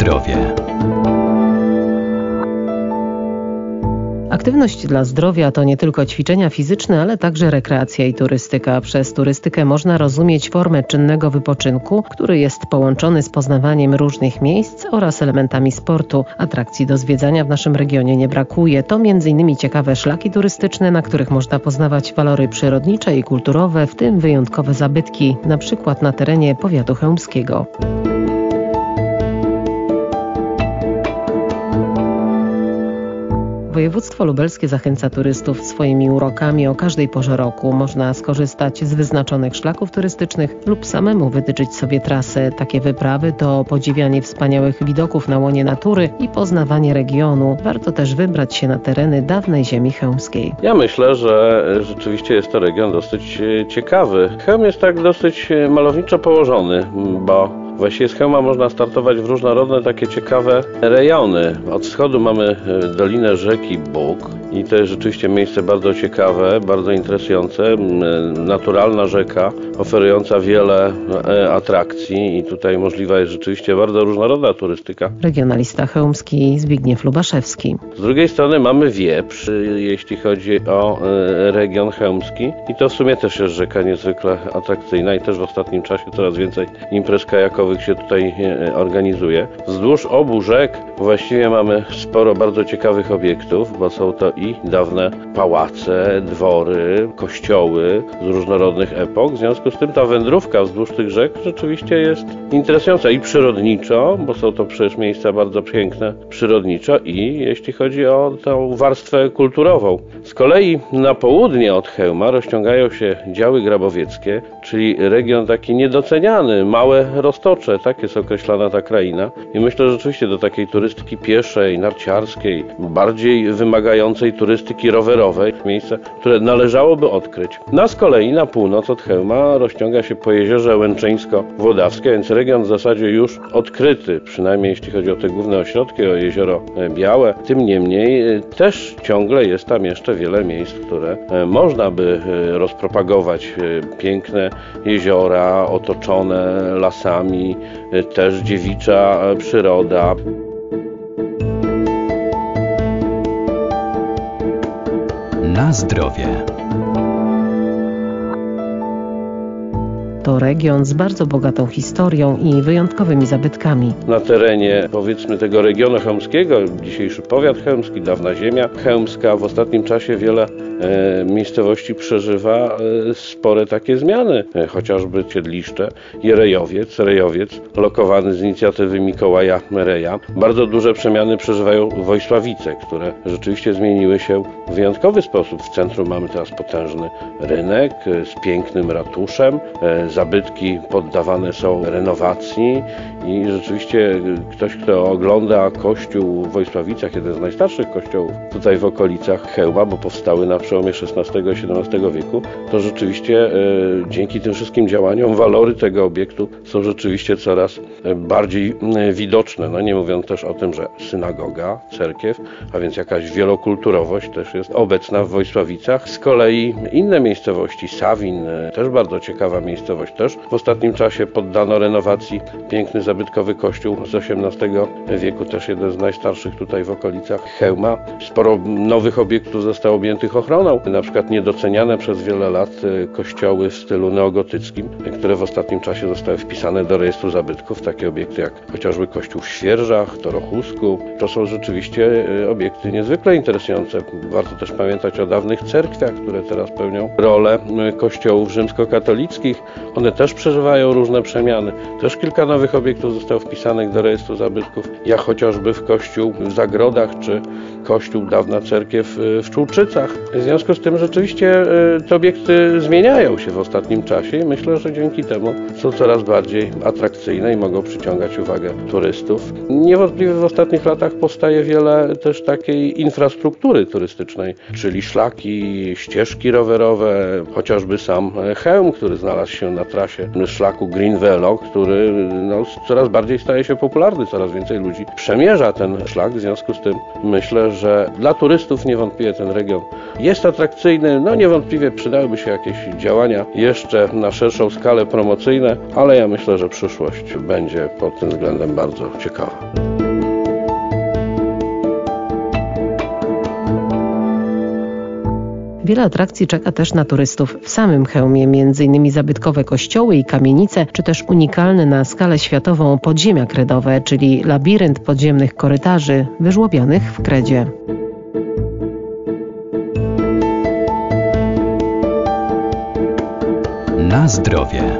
zdrowie. Aktywność dla zdrowia to nie tylko ćwiczenia fizyczne, ale także rekreacja i turystyka. Przez turystykę można rozumieć formę czynnego wypoczynku, który jest połączony z poznawaniem różnych miejsc oraz elementami sportu. Atrakcji do zwiedzania w naszym regionie nie brakuje. To m.in. ciekawe szlaki turystyczne, na których można poznawać walory przyrodnicze i kulturowe, w tym wyjątkowe zabytki, na przykład na terenie powiatu chełmskiego. Województwo lubelskie zachęca turystów swoimi urokami o każdej porze roku. Można skorzystać z wyznaczonych szlaków turystycznych lub samemu wytyczyć sobie trasę. Takie wyprawy to podziwianie wspaniałych widoków na łonie natury i poznawanie regionu. Warto też wybrać się na tereny dawnej ziemi chełmskiej. Ja myślę, że rzeczywiście jest to region dosyć e, ciekawy. Chełm jest tak dosyć e, malowniczo położony, bo Właściwie z Chełma można startować w różnorodne takie ciekawe rejony. Od wschodu mamy e, dolinę rzeki Bóg i to jest rzeczywiście miejsce bardzo ciekawe, bardzo interesujące. Naturalna rzeka, oferująca wiele e, atrakcji i tutaj możliwa jest rzeczywiście bardzo różnorodna turystyka. Regionalista chełmski Zbigniew Lubaszewski. Z drugiej strony mamy Wieprz, jeśli chodzi o e, region chełmski i to w sumie też jest rzeka niezwykle atrakcyjna i też w ostatnim czasie coraz więcej imprez kajakowych się tutaj e, organizuje. Wzdłuż obu rzek właściwie mamy sporo bardzo ciekawych obiektów, bo są to i dawne pałace, dwory, kościoły z różnorodnych epok. W związku z tym ta wędrówka wzdłuż tych rzek rzeczywiście jest interesująca i przyrodniczo, bo są to przecież miejsca bardzo piękne przyrodniczo i jeśli chodzi o tę warstwę kulturową. Z kolei na południe od Chełma rozciągają się działy grabowieckie, czyli region taki niedoceniany, małe roztocze, tak jest określana ta kraina. I myślę, że rzeczywiście do takiej turystyki pieszej, narciarskiej, bardziej wymagającej turystyki rowerowej, miejsce, które należałoby odkryć. Na z kolei na północ od Chełma rozciąga się po jeziorze Łęczyńsko-Włodawskie, więc region w zasadzie już odkryty, przynajmniej jeśli chodzi o te główne ośrodki, o jezioro Białe. Tym niemniej e, też ciągle jest tam jeszcze wiele miejsc, które e, można by e, rozpropagować. Piękne jeziora otoczone lasami, też dziewicza przyroda. Na zdrowie. To region z bardzo bogatą historią i wyjątkowymi zabytkami. Na terenie powiedzmy tego regionu chełmskiego, dzisiejszy powiat chełmski, dawna ziemia chełmska, w ostatnim czasie wiele miejscowości przeżywa e, spore takie zmiany, e, chociażby Ciedliszcze, Jerejowiec, Rejowiec, lokowany z inicjatywy Mikołaja Mereja. Bardzo duże przemiany przeżywają Wojsławice, które rzeczywiście zmieniły się w wyjątkowy sposób. W centrum mamy teraz potężny rynek z pięknym ratuszem, zabytki poddawane są renowacji i rzeczywiście ktoś, kto ogląda kościół w Wojsławicach, jeden z najstarszych kościołów tutaj w okolicach Chełma, bo powstały na przełomie XVI i XVII wieku, to rzeczywiście e, dzięki tym wszystkim działaniom walory tego obiektu są rzeczywiście coraz e, bardziej widoczne. No nie mówiąc też o tym, że synagoga, cerkiew, a więc jakaś wielokulturowość też jest obecna w Wojsławicach. Z kolei inne miejscowości, Sawin, e, też bardzo ciekawa miejscowość, też w ostatnim czasie poddano renowacji piękny zabytkowy kościół z XVIII wieku, też jeden z najstarszych tutaj w okolicach Chełma. Sporo nowych obiektów zostało objętych ochroną, na przykład niedoceniane przez wiele lat e, kościoły w stylu neogotyckim, które w ostatnim czasie zostały wpisane do rejestru zabytków, takie obiekty jak chociażby kościół w Świerżach, Torochusku. To są rzeczywiście e, obiekty niezwykle interesujące. Warto też pamiętać o dawnych cerkwiach, które teraz pełnią rolę e, kościołów rzymskokatolickich. One też przeżywają różne przemiany. Też kilka nowych obiektów zostało wpisanych do rejestru zabytków, jak chociażby w kościół w Zagrodach, czy kościół dawna cerkiew w Czulczycach związku z tym rzeczywiście y, te obiekty zmieniają się w ostatnim czasie i myślę, że dzięki temu są coraz bardziej atrakcyjne i mogą przyciągać uwagę turystów. Niewątpliwie w ostatnich latach powstaje wiele też takiej infrastruktury turystycznej, czyli szlaki, ścieżki rowerowe, chociażby sam hełm, który znalazł się na trasie szlaku Green Velo, który no, coraz bardziej staje się popularny, coraz więcej ludzi przemierza ten szlak, w związku z tym myślę, że dla turystów niewątpliwie ten region jest atrakcyjny, no niewątpliwie przydałyby się jakieś działania jeszcze na szerszą skalę promocyjne, ale ja myślę, że przyszłość będzie pod tym względem bardzo ciekawa. Wiele atrakcji czeka też na turystów w samym Chełmie, m.in. zabytkowe kościoły i kamienice, czy też unikalne na skalę światową podziemia kredowe, czyli labirynt podziemnych korytarzy wyżłobionych w kredzie. Na zdrowie.